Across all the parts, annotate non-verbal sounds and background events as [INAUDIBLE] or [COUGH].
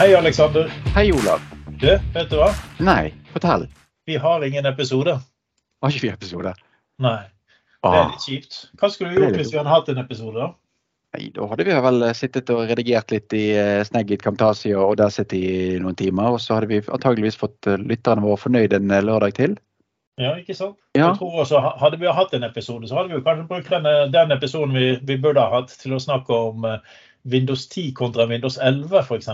Hei, Aleksander. Hei, Olav. Du, vet du hva? Nei, fortell. Vi har ingen episode. Har ikke vi episode? Nei. Det er Ah, litt kjipt. Hva skulle du gjort hvis vi hadde hatt en episode? da? nei, da hadde vi vel sittet og redigert litt i Snegget Snagit, Camtasia og Audacity i noen timer. Og så hadde vi antageligvis fått eh, lytterne våre fornøyd en eh, lørdag til. Ja, ikke sant? Ja, Jeg tror også, Hadde vi hatt en episode, så hadde vi jo kanskje brukt den, den episoden vi, vi burde ha hatt til å snakke om eh, Windows 10 kontra Windows 11, f.eks.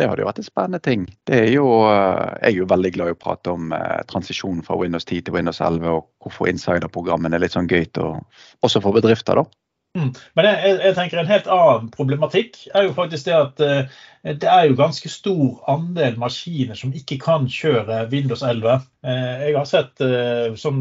det hadde jo vært en spennende ting. Er jo, eh, jeg er jo veldig glad i å prate om eh, transisjonen fra Windows 10 til Windows 11, og hvorfor insiderprogrammene er litt sånn gøy, og, også for bedrifter, da. Mm. Men jeg, jeg, tenker en helt annen problematikk er jo faktisk det at eh, det er jo ganske stor andel maskiner som ikke kan kjøre Windows 11. Eh, jeg har sett eh, som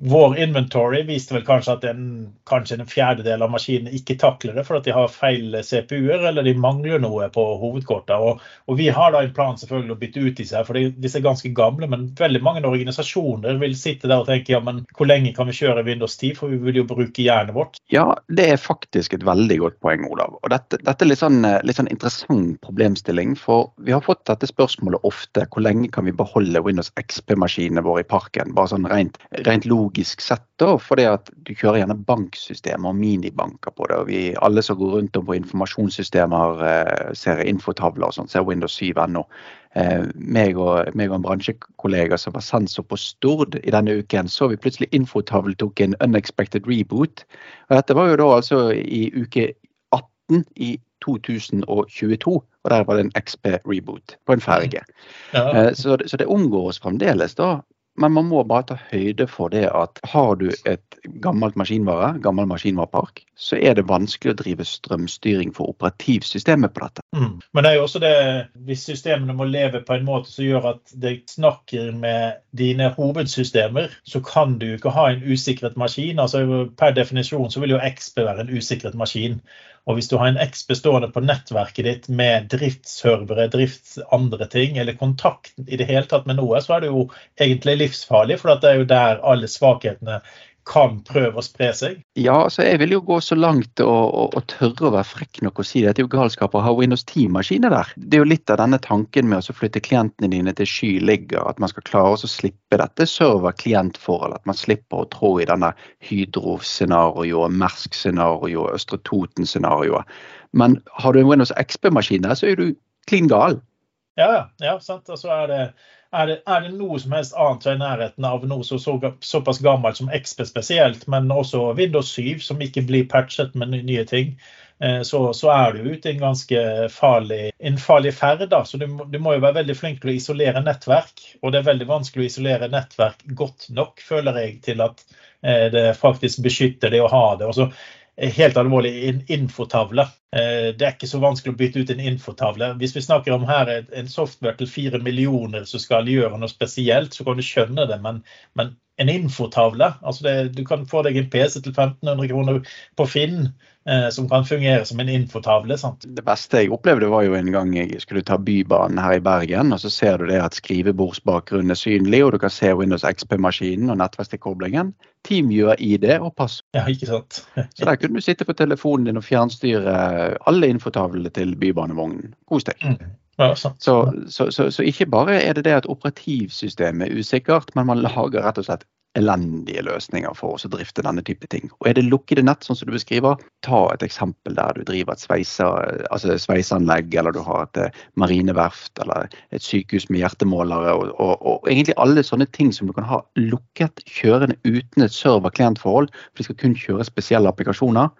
vår inventory viste vel kanskje at en, kanskje en fjerdedel av maskinene ikke takler det fordi de har feil CPU-er eller de mangler noe på hovedkortet. Og, og vi har da en plan selvfølgelig å bytte ut disse, her, for disse er ganske gamle. Men veldig mange organisasjoner vil sitte der og tenke ja, men hvor lenge kan vi kjøre Windows 10, for vi vil jo bruke jernet vårt. Ja, det er faktisk et veldig godt poeng, Olav. Og dette, dette er litt sånn, eh, litt sånn interessant problemstilling. For vi har fått dette spørsmålet ofte. Hvor lenge kan vi beholde Windows XP-maskinene våre i parken? Bare sånn rent, rent logisk sett, da. At du kjører gjerne banksystemer og minibanker på det. Og vi alle som går rundt om på informasjonssystemer, eh, ser infotavler og sånn, ser Windows 7 ennå. Eh, meg, og, meg og en bransjekollega som var sensor på Stord i denne uken, så vi plutselig infotavlen tok en unexpected reboot. Og dette var jo da altså i uke 18 i 2022, og der var det en XP-reboot på en ferge. Ja. Eh, Så, så det omgår oss fremdeles, da. Men man må bare ta høyde for det at har du et gammelt maskinvare, gammel maskinvarepark, så er det vanskelig å drive strømstyring for operativsystemet på dette. Mm. Men det er jo også det hvis systemene må leve på en måte som gjør at det snakker med dine hovedsystemer, så kan du ikke ha en usikret maskin. altså Per definisjon så vil jo XP være en usikret maskin. Og hvis du har en XP stående på nettverket ditt med driftsservere, drifts andre ting, eller kontakt i det hele tatt med noe, så er det jo egentlig livsfarlig. For det er jo der alle svakhetene kan prøve å spre seg. Ja, altså jeg vil jo gå så langt og, og, tørre å være frekk nok og si det. Det er jo galskap å ha Windows 10-maskiner der. Det er jo litt av denne tanken med å flytte klientene dine til sky ligger, at man skal klare å slippe dette server-klient-forholdet. At man slipper å trå i denne Hydro-scenarioet, Mersk-scenarioet, Østre Toten-scenarioet. Men har du en Windows XP-maskin der, så er du klin gal. Ja, ja, ja, sant. Og så er det, er, det, er det noe som helst annet i nærheten av noe så, så, såpass gammelt som XP spesielt, men også Windows 7 som ikke blir patchet med nye ting, eh, så, så er du ute i en ganske farlig, en farlig ferd. Da. Så du, du må jo være veldig flink til å isolere nettverk. Og det er veldig vanskelig å isolere nettverk godt nok, føler jeg, til at eh, det faktisk beskytter det å ha det. Og så Helt alvorlig, en infotavle. Eh, Det er ikke så vanskelig å bytte ut en infotavle. Hvis vi snakker om her en software til fire millioner som skal gjøre noe spesielt, så kan du skjønne det. Men, men en infotavle altså det, Du kan få deg en PC til 1500 kroner på Finn eh, som kan fungere som en infotavle. sant? Det beste jeg opplevde var jo en gang jeg skulle ta Bybanen her i Bergen, og så ser du det at skrivebordsbakgrunnen er synlig, og du kan se Windows XP-maskinen og nettverkstilkoblingen. TeamViewer-ID og pass. Ja, ikke sant? [LAUGHS] Så der kunne du sitte på telefonen din og fjernstyre alle infotavlene til bybanevognen. Kos deg. Ja. Så, så, så, så ikke bare er det det at operativsystemet er usikkert, men man lager rett og slett elendige løsninger for å drifte denne type ting. Og Er det lukkede nett, sånn som du beskriver, ta et eksempel der du driver et sveiser, altså sveiseanlegg, eller du har et eh, marineverft eller et sykehus med hjertemålere, og, og, og egentlig alle sånne ting som du kan ha lukket kjørende uten et server-klient-forhold, for de skal kun kjøre spesielle applikasjoner.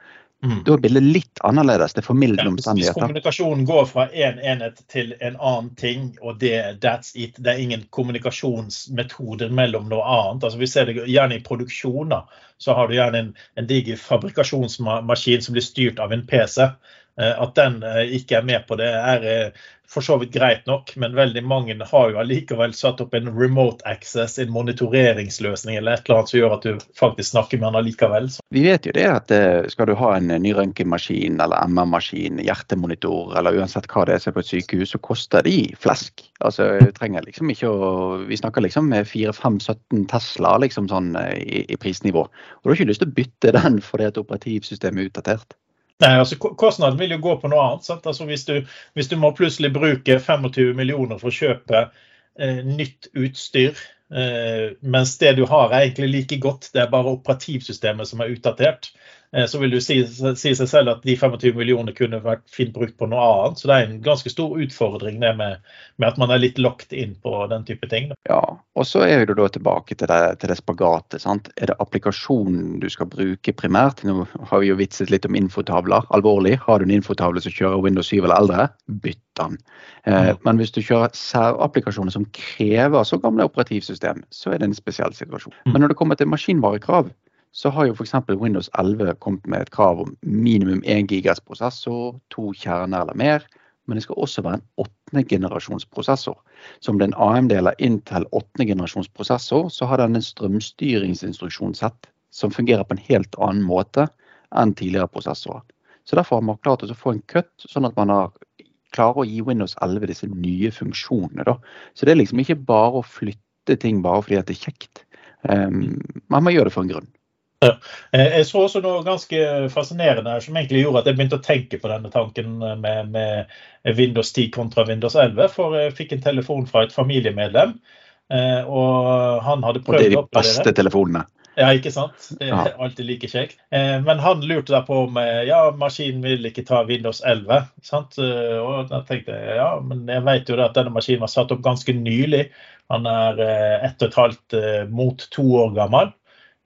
Mm. Da er bildet litt annerledes. Det er Ja, omstendigheter. hvis, hvis kommunikasjonen går fra én en enhet til en annen ting, og det, that's it, det er ingen kommunikasjonsmetoder mellom noe annet. Altså, vi ser det gjerne i produksjoner. Så har du gjerne en, en diger fabrikasjonsmaskin som blir styrt av en PC. Eh, At den eh, ikke er med på det, er eh, for så vidt greit nok, men veldig mange har jo allikevel satt opp en remote access, en monitoreringsløsning eller et eller annet som gjør at du faktisk snakker med den allikevel. Vi vet jo det at skal du ha en ny røntgenmaskin eller MR-maskin, hjertemonitor eller uansett hva det er som er på et sykehus, så koster de flesk. Altså, du trenger liksom ikke å Vi snakker liksom med 4-5-17 Tesla liksom sånn i, i prisnivå. Og du har ikke lyst til å bytte den fordi at operativsystemet er utdatert. Nei, altså Kostnaden vil jo gå på noe annet. sant? Altså Hvis du, hvis du må plutselig bruke 25 millioner for å kjøpe eh, nytt utstyr, eh, mens det du har er egentlig like godt, det er bare operativsystemet som er utdatert, så vil du si, si, seg selv at de 25 millionene kunne vært fint brukt på noe annet. Så det er en ganske stor utfordring det med, med at man er litt locked inn på den type ting. Ja, og så er du da tilbake til det, til det spagatet. sant? Er det applikasjonen du skal bruke primært? Nå har vi jo vitset litt om infotavler. Alvorlig, har du en infotavle som kjører Windows 7 eller eldre, bytt den. Eh, mm. Men hvis du kjører særapplikasjoner som krever så gamle operativsystem, så er det en spesiell situasjon. Mm. Men når det kommer til maskinvarekrav, så har jo f.eks. Windows 11 kommet med et krav om minimum 1 gigas prosessor, to kjerner eller mer. Men det skal også være en åttende generasjons prosessor. Så om det AMD eller Intel åttende generasjons prosessor, så har den en strømstyringsinstruksjonssett som fungerer på en helt annen måte enn tidligere prosessorer. Så Derfor har man klart å få en cut, sånn at man har klarer å gi Windows 11 disse nye funksjonene. Da. Så det er liksom ikke bare å flytte ting bare fordi det er kjekt. Um, man må gjøre det for en grunn. Ja. Eh, jeg så også noe ganske fascinerende som egentlig gjorde at jeg begynte å tenke på denne tanken med, med Windows 10 kontra Windows 11. For jeg fikk en telefon fra et familiemedlem, eh, og han hadde prøvd å Og det er de beste telefonene? Ja, ikke sant. Det er alltid like kjekt. Eh, men han lurte da på om ja, maskinen vil ikke ta Windows 11. Sant? Og da tenkte jeg ja, men jeg vet jo at denne maskinen var satt opp ganske nylig. Han er ett og et halvt mot to år gammel.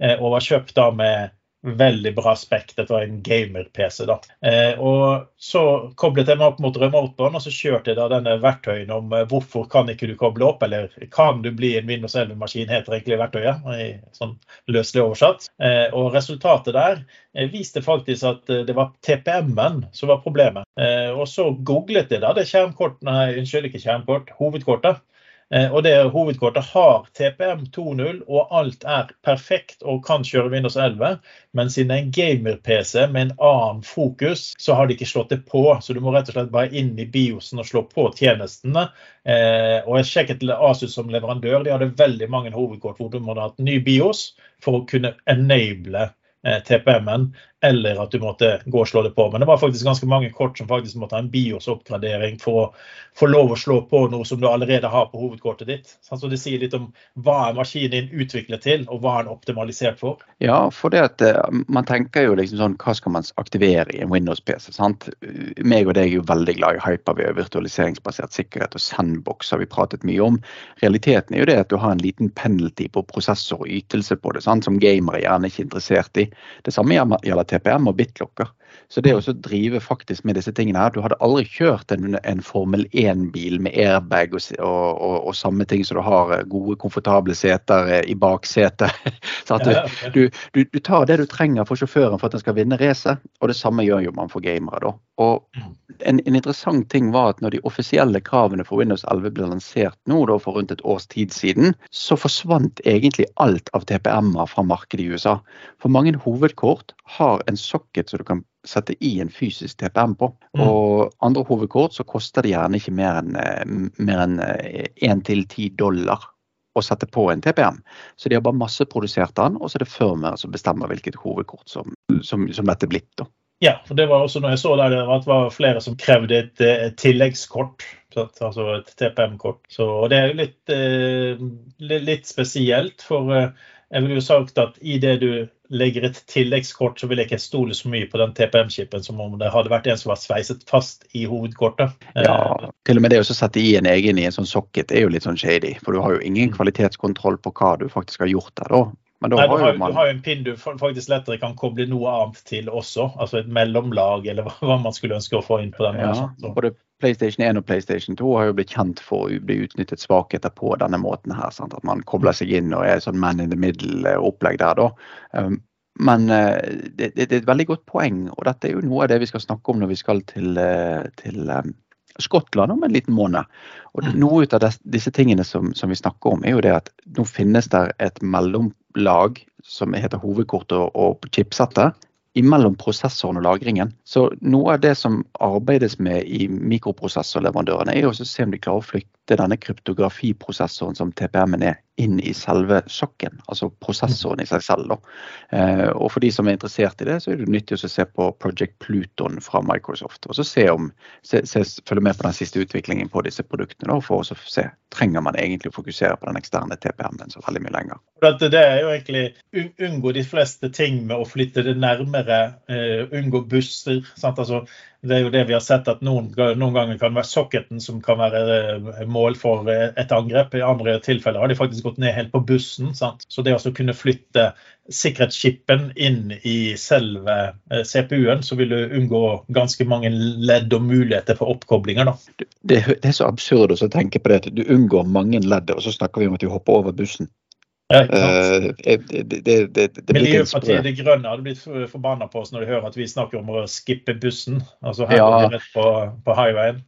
Eh, og var kjøpt da med veldig bra spekt. Dette var en gamer-PC. da. Eh, og Så koblet jeg meg opp mot remote-bånd, og så kjørte jeg da denne verktøyen om eh, hvorfor kan ikke du koble opp, eller kan du bli en Windows 11-maskin, heter egentlig verktøyet. i sånn løslig oversatt. Og resultatet der viste faktisk at det var TPM-en som var problemet. Og så googlet jeg da det skjermkort, nei, unnskyld, ikke skjermkort, hovedkortet. Eh, og det Hovedkortet har TPM 2.0, og alt er perfekt og kan kjøre Windows 11. Men siden det er en gamer-PC med en annen fokus, så har de ikke slått det på. Så du må rett og slett bare inn i Biosen og slå på tjenestene. Eh, og jeg sjekket Asus som leverandør. De hadde veldig mange hovedkort hvor du måtte ha et ny Bios for å kunne enable Eh, TPM-en, eller at du måtte gå og slå det på. Men det var faktisk ganske mange kort som faktisk måtte ha en BIOS-oppgradering for å få lov å slå på noe som du allerede har på hovedkortet ditt. Så Det sier litt om hva er maskinen din utviklet til, og hva er den optimalisert for. Ja, for det at eh, man tenker jo liksom sånn, hva skal man aktivere i en Windows-PC? sant? Meg og deg er jo veldig glad i Hyper-V og virtualiseringsbasert sikkerhet, og Sandbox har vi pratet mye om. Realiteten er jo det at du har en liten penalty på prosessor og ytelse på det, sant? som gamere gjerne ikke er interessert i. Det samme gjelder TPM og BitLocker. Så det å drive faktisk med disse tingene her Du hadde aldri kjørt en, en Formel 1-bil med airbag og, og, og, samme ting som du har eh, gode, komfortable seter eh, i baksetet. [LAUGHS] Så at du, du, du, du, tar det du trenger for sjåføren for at den skal vinne racet, og det samme gjør jo man for gamere. da. Og mm. en, en, interessant ting var at når de offisielle kravene for Windows 11 ble lansert nå da, for rundt et års tid siden, så forsvant egentlig alt av TPM-er fra markedet i USA. For mange hovedkort har en socket som du kan sette i en fysisk TPM på. Mm. Og andre hovedkort så koster det gjerne ikke mer enn en, én til ti dollar å sette på en TPM. Så de har bare masseprodusert den, og så er det firmaet som bestemmer hvilket hovedkort som, som, som dette er blitt. da. Ja, for det var også når jeg så der, at det var flere som krevde et, et tilleggskort. Altså et TPM-kort. Så Det er litt, eh, litt spesielt, for eh, jeg ville jo sagt at i det du legger et tilleggskort, så vil jeg ikke stole så mye på den TPM-chipen som om det hadde vært en som var sveiset fast i hovedkortet. Ja, til og med det å sette i en egen i en sånn socket er jo litt sånn shady. For du har jo ingen mm. kvalitetskontroll på hva du faktisk har gjort der da. Men da Nei, har du, har, man... du har jo en pin du faktisk lettere kan koble noe annet til også. Altså et mellomlag, eller hva man skulle ønske å få inn på den. Ja, både PlayStation 1 og PlayStation 2 har jo blitt kjent for å bli utnyttet svakheter på denne måten her. Sant? At man kobler seg inn og er sånn man in the middle-opplegg der, da. Um, men uh, det, det, er et veldig godt poeng, og dette er jo noe av det vi skal snakke om når vi skal til, uh, til Skottland om en liten måned. Og mm. Noe av disse tingene som, som, vi snakker om, er jo det at nå finnes det et mellomlag som heter hovedkortet og, og chipsettet imellom prosessoren og lagringen. Så noe av det som arbeides med i mikroprosessorleverandørene, er å se om de klarer å flytte denne kryptografiprosessoren som TPM-en er, inn i selve sokken, altså prosessoren i seg selv. Eh, og For de som er interessert i det, så er det nyttig å se på Project Pluton fra Microsoft. Og så se om, se, se, følge med på den siste utviklingen på disse produktene. Da, for å se trenger man egentlig å fokusere på den eksterne TPM-en så veldig mye lenger. Det er jo egentlig unngå de fleste ting med å flytte det nærmere. Uh, unngå busser. Sant? Altså, det er jo det vi har sett at noen, noen ganger kan være socketen som kan være eh, mål for eh, et angrep. I andre tilfeller har de faktisk gått ned helt på bussen. Sant? Så det å kunne flytte sikkerhetschipen inn i selve eh, CPU-en, så vil du unngå ganske mange ledd og muligheter for oppkoblinger. Det, det, er så absurd å tenke på det. at Du unngår mange ledd, og så snakker vi om at du hopper over bussen. Ja, uh, det, det, det, Miljøpartiet De Grønne hadde blitt forbanna på oss når de hører at vi snakker om å skippe bussen. Altså her ja. rett på, på highwayen.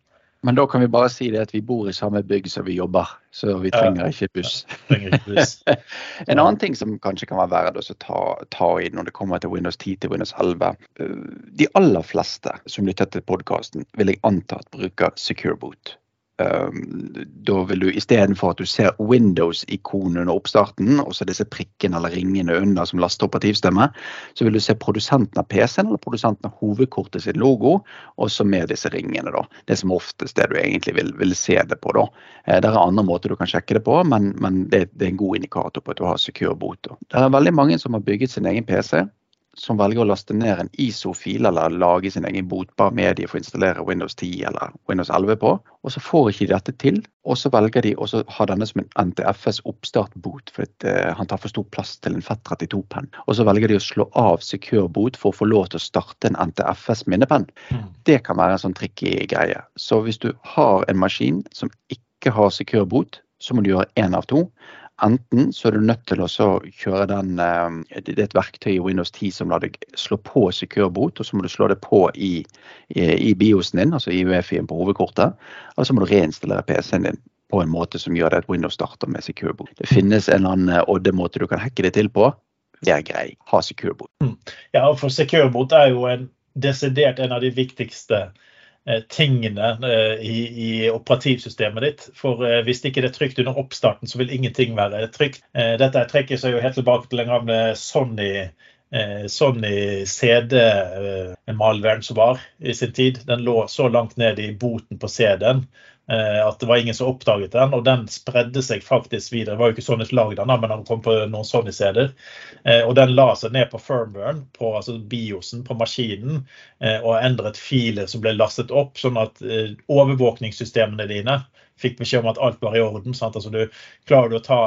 Men da kan vi bare si det at vi bor i samme bygg som vi jobber, så vi trenger ikke buss. Ikke buss. [LAUGHS] en annen ting som kanskje kan være verdt å ta, ta, i når det kommer til Windows 10 til Windows 11. Eh, de aller fleste som lytter til podkasten, vil jeg anta at bruker Secure Boot. Ehm, da vil du istedenfor at du ser Windows-ikonet under oppstarten, og så disse prikkene eller ringene under som laster operativstemme, så vil du se produsenten av PC-en eller produsenten av hovedkortet sin logo, og så med disse ringene. da. Det som oftest det du egentlig vil, vil se det på. da. Eh, det er andre måter du kan sjekke det på, men, men det, det, er en god indikator på at du har secure bot. Da. Det er veldig mange som har bygget sin egen PC som velger å laste ned en ISO-fil eller lage sin egen botbar medie for å installere Windows 10 eller Windows 11 på, og så får ikke de dette til. Og så velger de å ha denne som en NTFS oppstartbot, fordi uh, han tar for stor plass til en FET32-penn. Og så velger de å slå av secure bot for å få lov til å starte en NTFS minnepenn. Mm. Det kan være en sånn tricky greie. Så hvis du har en maskin som ikke har secure bot, så må du gjøre én av to. Enten så er du nødt til å kjøre den eh, Det er et verktøy i Windows 10 som lar deg slå på secure boot, og så må du slå det på i, i, i BIOSen din, altså i UEFI-en på hovedkortet. Og så må du reinstallere PC-en din på en måte som gjør det at Windows starter med secure boot. Det finnes en eller annen eh, odde-måte du kan hacke det til på. Det er grei. Ha secure boot. Mm. Ja, for secure boot er jo en desidert en av de viktigste tingene eh, i, operativsystemet ditt. For eh, hvis ikke det er trygt under oppstarten, så vil ingenting være trygt. Dette trekker seg jo helt tilbake til den gamle Sony. Sony CD-malveren som var i sin tid. Den lå så langt ned i boten på CD-en Eh, at det var ingen som oppdaget den, og den spredde seg faktisk videre. Det var jo ikke Sony som lagde den, men han kom på noen Sony-CD-er. Eh, og den la seg ned på firmwaren, på altså biosen på maskinen, eh, og endret filer som ble lastet opp, sånn at overvåkningssystemene dine fikk beskjed om at alt var i orden. Sant? Altså du Klarer du å ta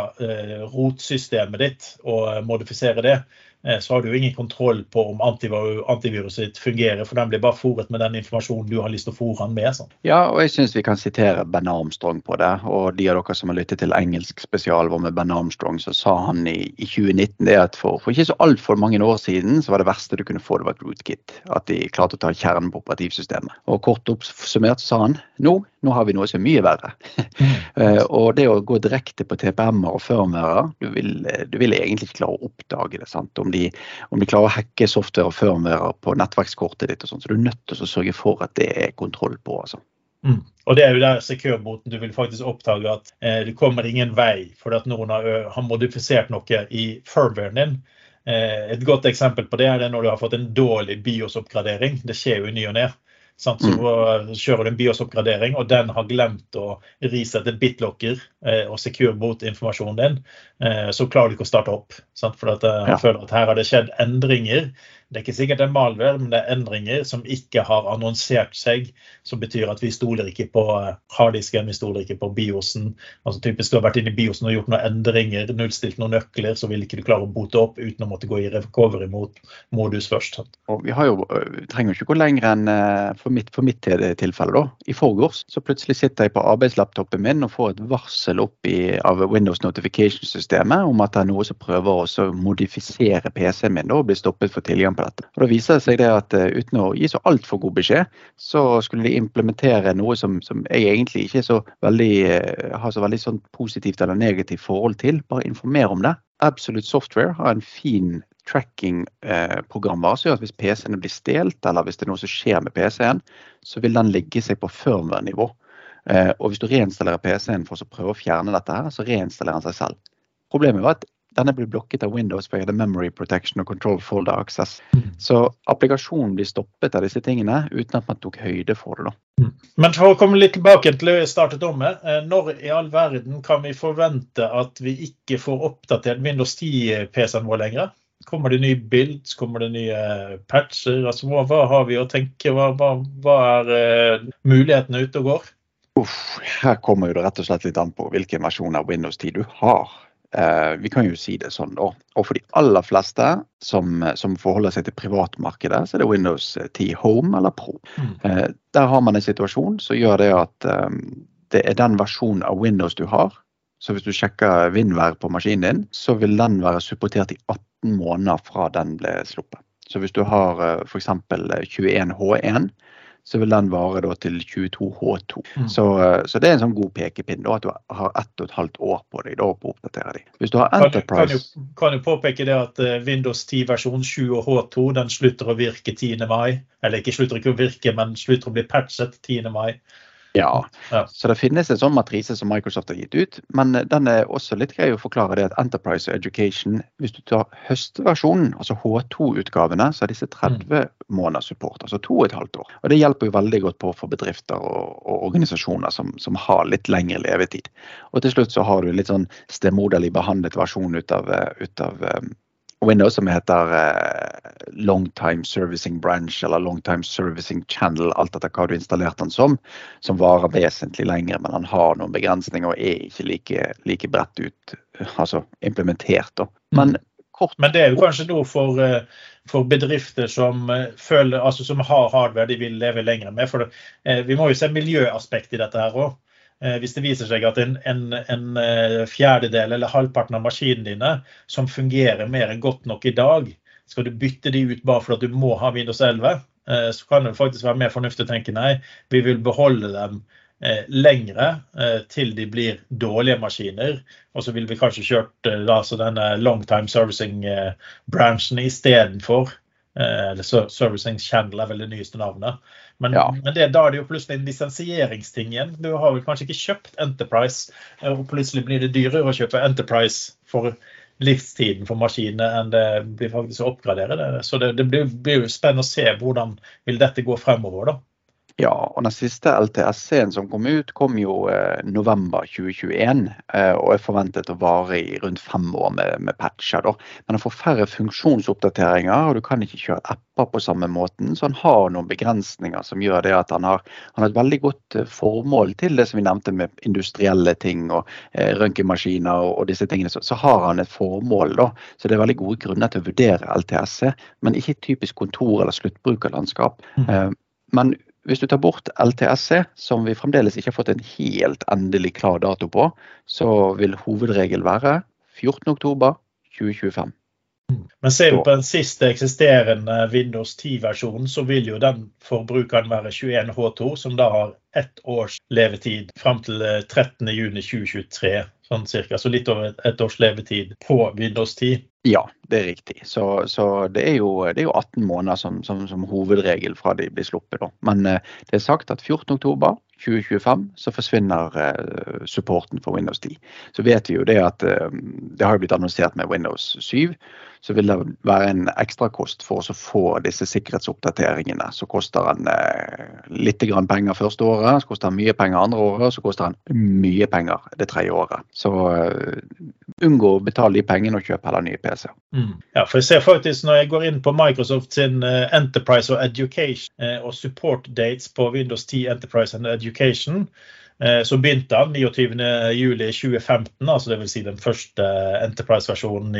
rotsystemet ditt og modifisere det, Eh, så har du ingen kontroll på om antiviruset fungerer, for den blir bare fòret med den informasjonen du har lyst til å fòre den med. Sånn. Ja, og jeg syns vi kan sitere Ben Armstrong på det. Og de av dere som har lyttet til engelsk spesial spesialvår med Ben Armstrong, så sa han i, i 2019 det at for, for ikke så altfor mange år siden så var det verste du kunne få, det var et rootkit. At de klarte å ta kjernen på operativsystemet. Og kort oppsummert så sa han nå, nå har vi noe som er mye verre. Mm. [LAUGHS] og det å gå direkte på TPM-er og firmware, du vil, du vil egentlig ikke klare å oppdage det. sant? Om de, om de klarer å hacke software og firmware på nettverkskortet ditt. og sånn, Så du er nødt til å sørge for at det er kontroll på. altså. Mm. Og det er jo der secure-boten du vil faktisk oppdage at eh, det kommer ingen vei fordi at noen har, har modifisert noe i firmwaren din. Eh, et godt eksempel på det er det når du har fått en dårlig BIOS-oppgradering. Det skjer jo i ny og ne. Sant? Så mm. kjører du en BIOS-oppgradering, og den har glemt å risette bitlocker eh, og secure mot informasjonen din, eh, så klarer du ikke å starte opp. Sant? For at, jeg føler at her har det skjedd endringer det er ikke sikkert det er malvær, men det er endringer som ikke har annonsert seg. Som betyr at vi stoler ikke på eh, harddisken, vi stoler ikke på biosen. Altså typisk Du har vært inne i biosen og gjort noen endringer, nullstilt noen nøkler, så vil ikke du klare å bote opp uten å måtte gå i recovery-modus først. Og vi jo, trenger jo ikke gå lenger enn for mitt, for mitt tilfelle. da. I forgårs så plutselig sitter jeg på arbeidslaptopen min og får et varsel opp i, av Windows Notification-systemet om at det er noe som prøver å modifisere PC-en min da, og blir stoppet for tilgang på dette. Og Da viser det seg det at uh, uten å gi så altfor god beskjed, så skulle de implementere noe som, som jeg egentlig ikke så veldig, uh, har så veldig sånn positivt eller negativt forhold til. Bare informer om det. Absolute Software har en fin tracking-program eh, som gjør at hvis PC-ene blir stjålet, eller hvis det er noe som skjer med PC-en, så vil den ligge seg på firmware-nivå. Eh, og hvis du reinstallerer PC-en for å prøve å fjerne dette, her, så reinstallerer den seg selv. Problemet var at denne blir blokket av Windows pga. memory protection og control folder access. Mm. Så applikasjonen blir stoppet av disse tingene uten at man tok høyde for det. Mm. Men for å komme litt tilbake til det vi startet om med, eh, når i all verden kan vi forvente at vi ikke får oppdatert Windows 10-PC-en vår lenger? Kommer det nye bilder, kommer det nye patcher? Altså, hva, hva har vi å tenke? Hva, hva, hva er uh, mulighetene ute og går? Uff, her kommer det rett og slett litt an på hvilken versjon av Windows 10 du har. Eh, vi kan jo si det sånn, da. Og for de aller fleste som, som forholder seg til privatmarkedet, så er det Windows 10 Home eller Pro. Mm. Eh, der har man en situasjon som gjør det at eh, det er den versjonen av Windows du har. Så hvis du sjekker Vindvær på maskinen din, så vil den være supportert i 18 måneder fra den ble sluppet. Så hvis du har f.eks. 21H1, så vil den vare da til 22H2. Mm. Så, eh, så, det er en sånn god pekepinn da, at du har ett og et halvt år på deg da, på å oppdatere dem. Hvis du har Enterprise... Kan, kan, jo, påpeke det at eh, Windows 10 versjon 7 og H2 den slutter å virke 10. mai. Eller ikke slutter ikke å virke, men slutter å bli patchet 10. mai. Ja. ja. Så det finnes en sånn matrise som Microsoft har gitt ut. Men den er også litt grei å forklare det at Enterprise og Education, hvis du tar høstversjonen, altså H2-utgavene, så er disse 30 mm. måneders support. Altså to og et halvt år. Og det hjelper jo veldig godt på for bedrifter og, og organisasjoner som, som, har litt lengre levetid. Og til slutt så har du litt sånn stemoderlig behandlet versjon ut av, ut av Windows som heter eh, Longtime Servicing Branch eller Longtime Servicing Channel, alt etter hva du installerte den som, som varer vesentlig lenger, men han har noen begrensninger og er ikke like, like bredt ut, altså implementert. Da. Men, kort, men det er jo kanskje noe for, eh, for bedrifter som, eh, føler, altså som har hardware de vil leve lenger med. For det, vi må jo se miljøaspekt i dette her òg. Eh, hvis det viser seg at en, en, en, eh, fjerdedel eller halvparten av maskinene dine som fungerer mer enn godt nok i dag, skal du bytte de ut bare for at du må ha Windows 11, eh, så kan det faktisk være mer fornuftig å tenke nei, vi vil beholde dem lengre til de blir dårlige maskiner. Og så vil vi kanskje kjørt altså denne long time servicing-bransjen istedenfor. Eller Servicing Channel er vel det nyeste navnet. Men, ja. men det, da er det jo plutselig en lisensieringsting igjen. Du har vel kanskje ikke kjøpt Enterprise, og plutselig blir det dyrere å kjøpe Enterprise for livstiden for maskinene enn det blir faktisk å oppgradere det. Så det, det blir, blir, spennende å se hvordan vil dette gå fremover. da. Ja, og den siste LTS-en som kom ut, kom jo eh, november 2021 eh, og er forventet å vare i rundt fem år med, med patcher. Da. Men han får færre funksjonsoppdateringer, og du kan ikke kjøre apper på samme måten. Så han har noen begrensninger som gjør det at han har, han har et veldig godt eh, formål til det som vi nevnte med industrielle ting og eh, røntgenmaskiner og, og, disse tingene. Så, så, har han et formål, da. Så det er veldig gode grunner til å vurdere LTS, men ikke typisk kontor- eller sluttbrukerlandskap. Mm. Eh, men hvis du tar bort LTSC, som vi fremdeles ikke har fått en helt endelig klar dato på, så vil hovedregel være 14.10.2025. Men ser du på den siste eksisterende Windows 10-versjonen, så vil jo den forbrukeren være 21H2, som da har ett års levetid fram til 13.6.2023. Sånn cirka. Så litt over et års levetid på Windows 10. Ja, det er riktig. Så, så det, er jo, det, er jo, 18 måneder som, som, som hovedregel fra de blir sluppet. Da. Men eh, det er sagt at 14.10.2025 så forsvinner eh, supporten for Windows 10. Så vet vi jo det at eh, det har blitt annonsert med Windows 7 så vil det være en ekstrakost for å få disse sikkerhetsoppdateringene. Så koster den litt penger første året, så koster den mye penger andre året, og så koster den mye penger det tredje året. Så uh, unngå å betale de pengene og kjøpe heller nye PC-er. Mm. Ja, for jeg ser faktisk når jeg går inn på Microsoft sin uh, Enterprise og Education uh, og support dates på Windows 10 Enterprise and Education, uh, så begynte han 29.07.2015, altså dvs. Si den første Enterprise-versjonen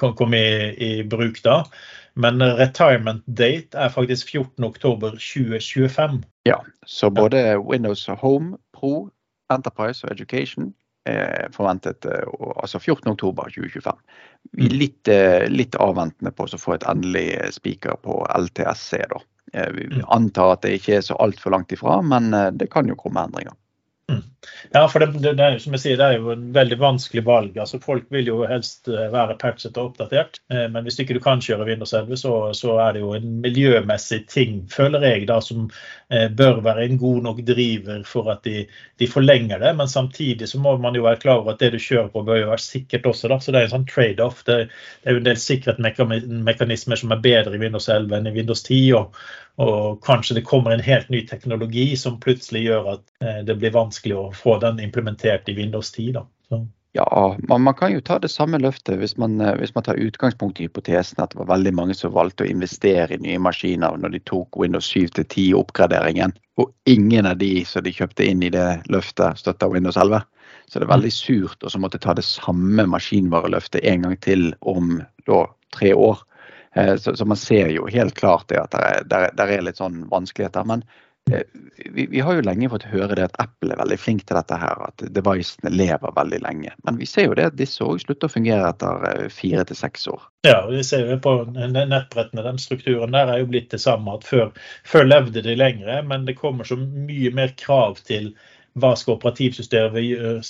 kom i, i, bruk da. Men retirement date er faktisk 14.10.2025. Ja, så både Windows Home, Pro, Enterprise og Education forventet eh, altså 14.10.2025. Vi er mm. litt, eh, litt avventende på å få et endelig spiker på LTSC. da. Vi mm. antar at det ikke er så altfor langt ifra, men eh, det kan jo komme endringer. Mm. Ja, for det, det, jo som jeg sier, det er jo en veldig vanskelig valg. altså Folk vil jo helst eh, være patchet og oppdatert. Eh, men hvis ikke du kan kjøre Windows 11, så, så er det jo en miljømessig ting, føler jeg, da, som eh, bør være en god nok driver for at de, de, forlenger det. Men samtidig så må man jo være klar over at det du kjører på, bør jo være sikkert også. da, Så det er en sånn trade-off. Det, det, er jo en del sikkerhetsmekanismer som er bedre i Windows 11 enn i Windows 10. og og kanskje det kommer en helt ny teknologi som plutselig gjør at eh, det blir vanskelig å få den implementert i Windows 10. Da. Så. Ja, man, man, kan jo ta det samme løftet hvis man, eh, hvis man, tar utgangspunkt i hypotesen at det var veldig mange som valgte å investere i nye maskiner når de tok Windows 7 til 10-oppgraderingen, og ingen av de som de kjøpte inn i det løftet, støtta Windows 11. Så det er veldig surt å måtte ta det samme maskinvareløftet en gang til om da, tre år. Eh, så, så, man ser jo helt klart det at det er, litt sånn vanskeligheter. Men eh, vi, vi, har jo lenge fått høre det at Apple er veldig flink til dette her, at devicene lever veldig lenge. Men vi ser jo det at disse òg slutter å fungere etter eh, fire til seks år. Ja, vi ser jo på nettbrettene, den strukturen der er jo blitt det samme. at Før, før levde de lengre, men det kommer så mye mer krav til hva skal operativsystemet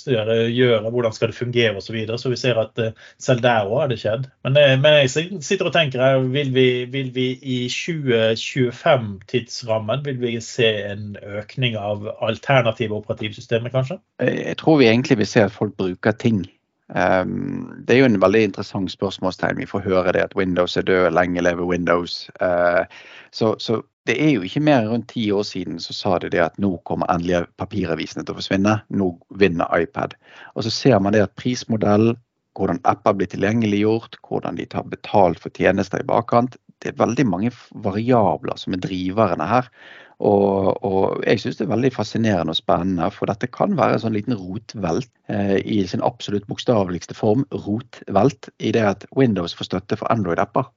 gjøre, hvordan skal det fungere osv. Så, videre. så vi ser at eh, selv der òg har det skjedd. Men, eh, men, jeg sitter og tenker her, vil vi, vil vi i 2025-tidsrammen vil vi se en økning av alternative operativsystemer, kanskje? Jeg tror vi egentlig vil se at folk bruker ting. Um, det er jo en veldig interessant spørsmålstegn. Vi får høre det at Windows er død, lenge leve Windows. Uh, så, så, det er jo ikke mer rundt ti år siden så sa de det at nå kommer endelig papiravisene til å forsvinne. Nå vinner iPad. Og så ser man det at prismodell, hvordan apper blir tilgjengeliggjort, hvordan de tar betalt for tjenester i bakkant. Det er veldig mange variabler som er driverne her. Og, og jeg syns det er veldig fascinerende og spennende, for dette kan være en sånn liten rotvelt eh, i sin absolutt bokstaveligste form. Rotvelt i det at Windows får støtte for Android-apper.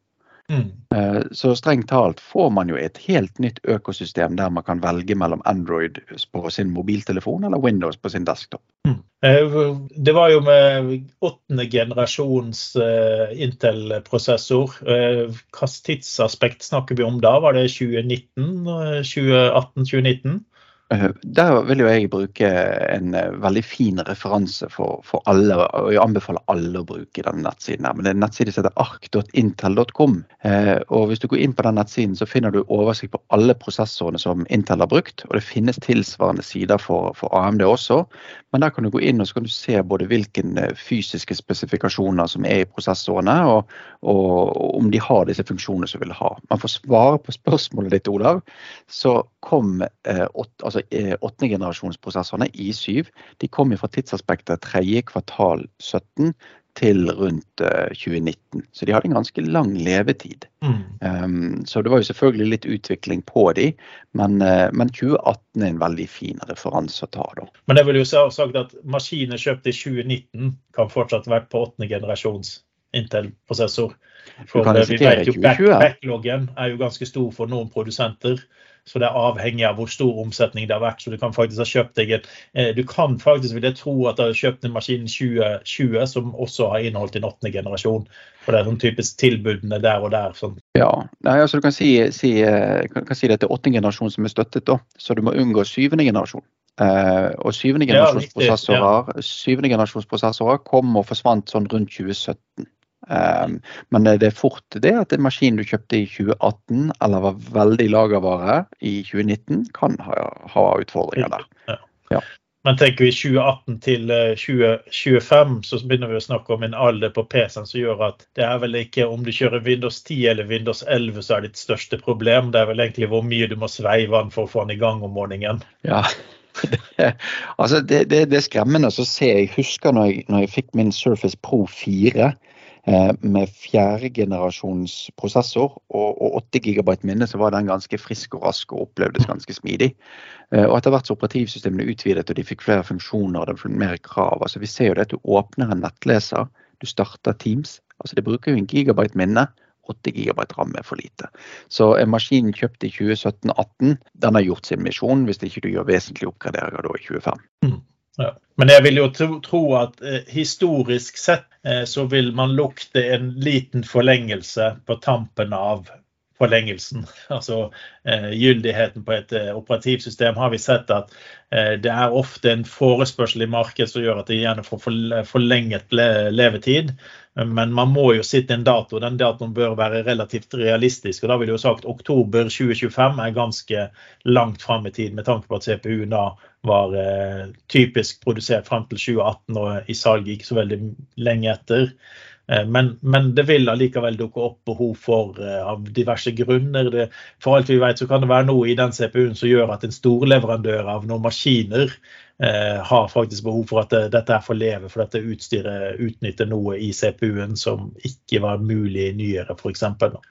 Mm. Eh, så strengt talt får man jo et helt nytt økosystem der man kan velge mellom Android på sin mobiltelefon eller Windows på sin desktop. Mm. Eh, det var jo med åttende generasjons eh, Intel-prosessor. Hvilket tidsaspekt snakker vi om da? Var det 2019? 2018-2019? Eh, der vil jo jeg bruke en eh, veldig fin referanse for, for, alle, og jeg anbefaler alle å bruke denne nettsiden. her, men Det er en som heter ark.intel.com. Eh, og Hvis du går inn på den nettsiden, så finner du oversikt på alle prosessorene som Intel har brukt. og Det finnes tilsvarende sider for, for AMD også. Men der kan du gå inn og så kan du se både hvilke fysiske spesifikasjoner som er i prosessorene, og, og om de har disse funksjonene som vil ha. Man får svare på spørsmålet ditt, Olav. Så kom eh, altså åttendegenerasjonsprosessorene, I7, de kom fra tidsaspektet tredje kvartal 17 til rundt uh, eh, 2019. Så de hadde en ganske lang levetid. Mm. Um, så det var jo selvfølgelig litt utvikling på de, men, uh, men 2018 er en veldig fin referanse å ta. da. Men jeg vil jo ha sagt at maskiner kjøpt i 2019 kan fortsatt være på åttende generasjons Intel-prosessor. For vi vet jo backloggen er jo ganske stor for noen produsenter. Så det er avhengig av hvor stor omsetning det har vært. Så du kan faktisk ha kjøpt deg et eh, Du kan faktisk, vil jeg tro, at du har kjøpt en maskin 2020 som også har inneholdt en åttende generasjon. For det er sånn typisk tilbudene der og der. Sånn. Ja, Nei, altså du kan si, si, eh, kan, kan si det til åttende generasjon som er støttet, da. Så du må unngå syvende generasjon. Uh, og syvende generasjonsprosessorer ja, syvende generasjonsprosessorer kom og forsvant sånn rundt 2017. Um, men det er fort det at en maskin du kjøpte i 2018 eller var veldig lagervare i 2019, kan ha, ha utfordringer der. Ja. Ja. Men tenker vi 2018 til 2025, så begynner vi å snakke om en alder på PC-en som gjør at det er vel ikke om du kjører Windows 10 eller Windows 11 så er det ditt største problem. Det er vel egentlig hvor mye du må sveive den for å få den i gang om morgenen. Ja, det, [LAUGHS] altså det, det, det, er skremmende å se. Jeg husker når jeg, når jeg fikk min Surface Pro 4 Eh, med fjerdegenerasjons prosessor og, og 8 GB minne, så var den ganske frisk og rask og opplevdes ganske smidig. Eh, og etter hvert så operativsystemene utvidet og de fikk flere funksjoner og det ble mer krav. Altså Vi ser jo det at du åpner en nettleser, du starter Teams. altså Det bruker jo en gigabyte minne. 8 GB RAM er for lite. Så en maskin kjøpt i 2017-18, den har gjort sin misjon, hvis ikke du gjør vesentlige oppgraderinger da i 2025. Ja. Men jeg vil jo tro, tro at eh, historisk sett eh, så vil man lukte en liten forlengelse på tampen av forlengelsen. [LAUGHS] Altså eh, gyldigheten på et eh, operativsystem har vi sett at eh, det er ofte en forespørsel i markedet som gjør at det gjerne får forlenget le levetid. Men man må jo sitte en dato. Den datoen bør være relativt realistisk. og Da vil jeg jo sagt oktober 2025 er ganske langt fram i tid, med tanke på at CPU da var eh, typisk produsert fram til 2018 og i salg ikke så veldig lenge etter. Eh, men, men, det vil allikevel dukke opp behov for uh, av diverse grunner. Det, for alt vi vet, så kan det være noe i den CPU-en som gjør at en storleverandør av noen maskiner eh, har faktisk behov for at det, dette er for leve, for dette utstyret utnytter noe i CPU-en som ikke var mulig nyere, f.eks.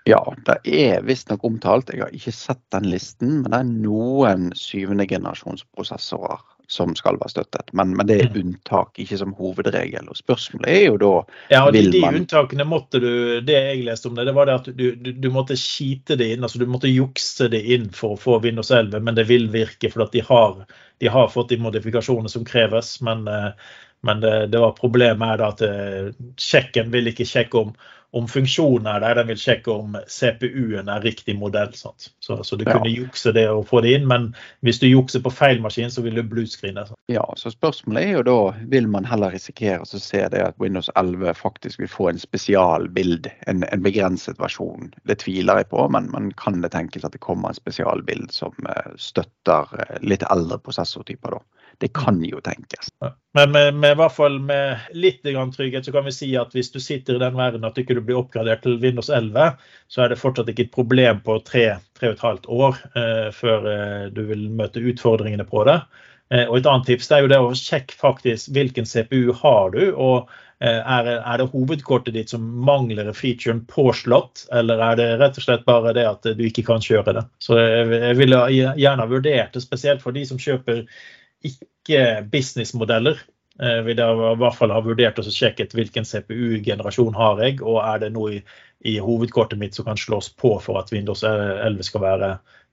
Ja, det er visstnok omtalt. Jeg har ikke sett den listen, men det er noen syvende generasjonsprosessorer som skal være støttet. Men, men, det er mm. unntak, ikke som hovedregel. Og Spørsmålet er jo da Ja, og de, de unntakene måtte du Det jeg leste om det, det var det at du, du, du, måtte skite det inn. altså Du måtte jukse det inn for å få Windows 11, men det vil virke. For at de har, de har fått de modifikasjonene som kreves. Men, eh, men det, det, var problemet er da at eh, sjekken vil ikke sjekke om om funksjonen er der. Den vil sjekke om CPU-en er riktig modell. Så, så, du kunne jukse det og få det inn, men hvis du jukser på feil maskin, så vil du bluescreene. Ja, så spørsmålet er jo da vil man heller risikere å se det at Windows 11 faktisk vil få en spesialbild, en, en begrenset versjon. Det tviler jeg på, men man kan det tenkes at det kommer en spesialbild som uh, støtter uh, litt eldre prosessortyper. da. Det kan jo tenkes. Men med, med, i hvert fall med litt trygghet så kan vi si at hvis du sitter i den verden at du ikke blir oppgradert til Windows 11, så er det fortsatt ikke et problem på tre, tre og et halvt år eh, før eh, du vil møte utfordringene på det. Eh, og Et annet tips er jo det å sjekke faktisk hvilken CPU har du. og eh, er, er, det hovedkortet ditt som mangler featuren påslått, eller er det rett og slett bare det at du ikke kan kjøre det? Så jeg, jeg ville gjerne vurdert det, spesielt for de som kjøper ikke businessmodeller. Eh, vil jeg i hvert fall ha vurdert og sjekket hvilken CPU-generasjon har jeg, og er det noe i, i, hovedkortet mitt som kan slås på for at Windows 11 skal være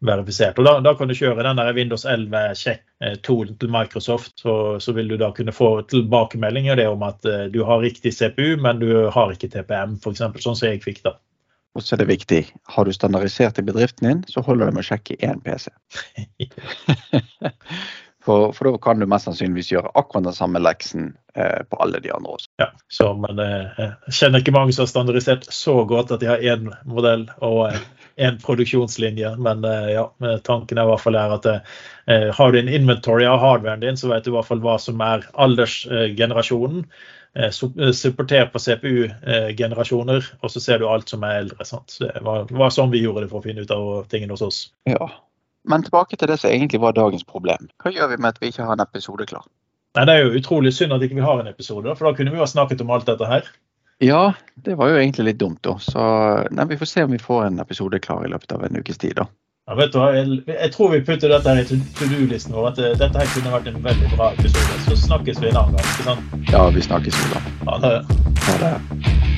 verifisert. Og Da, da kan du kjøre den der Windows 11-sjekk-toolen til Microsoft. Så, så, vil du da kunne få tilbakemeldinger om at uh, du har riktig CPU, men du har ikke TPM, f.eks. Sånn som jeg fikk da. Og så er det viktig, har du standardisert i bedriften din, så holder det med å sjekke én PC. [LAUGHS] [LAUGHS] For, for, da kan du mest sannsynligvis gjøre akkurat den samme leksen eh, på alle de andre også. Ja, så, men eh, jeg kjenner ikke mange som har standardisert så godt at de har én modell og én produksjonslinje. Men eh, ja, tanken er i hvert fall er at eh, har du en inventory av hardwaren din, så vet du i hvert fall hva som er aldersgenerasjonen. Eh, supportert på CPU-generasjoner, og så ser du alt som er eldre. Sant? Det var, var sånn vi gjorde det for å finne ut av tingene hos oss. Ja, men tilbake til det som egentlig var dagens problem. Hva gjør vi med at vi ikke har en episode klar? Nei, Det er jo utrolig synd at ikke vi ikke har en episode, for da kunne vi jo ha snakket om alt dette her. Ja, det var jo egentlig litt dumt, da. Så nei, vi får se om vi får en episode klar i løpet av en ukes tid, da. Ja, vet du hva, jeg, jeg tror vi putter dette her i to do-listen vår. At eh, dette her kunne vært en veldig bra episode. Så snakkes vi en annen gang. ikke sant? Ja, vi snakkes jo da. Ha det. Ha det.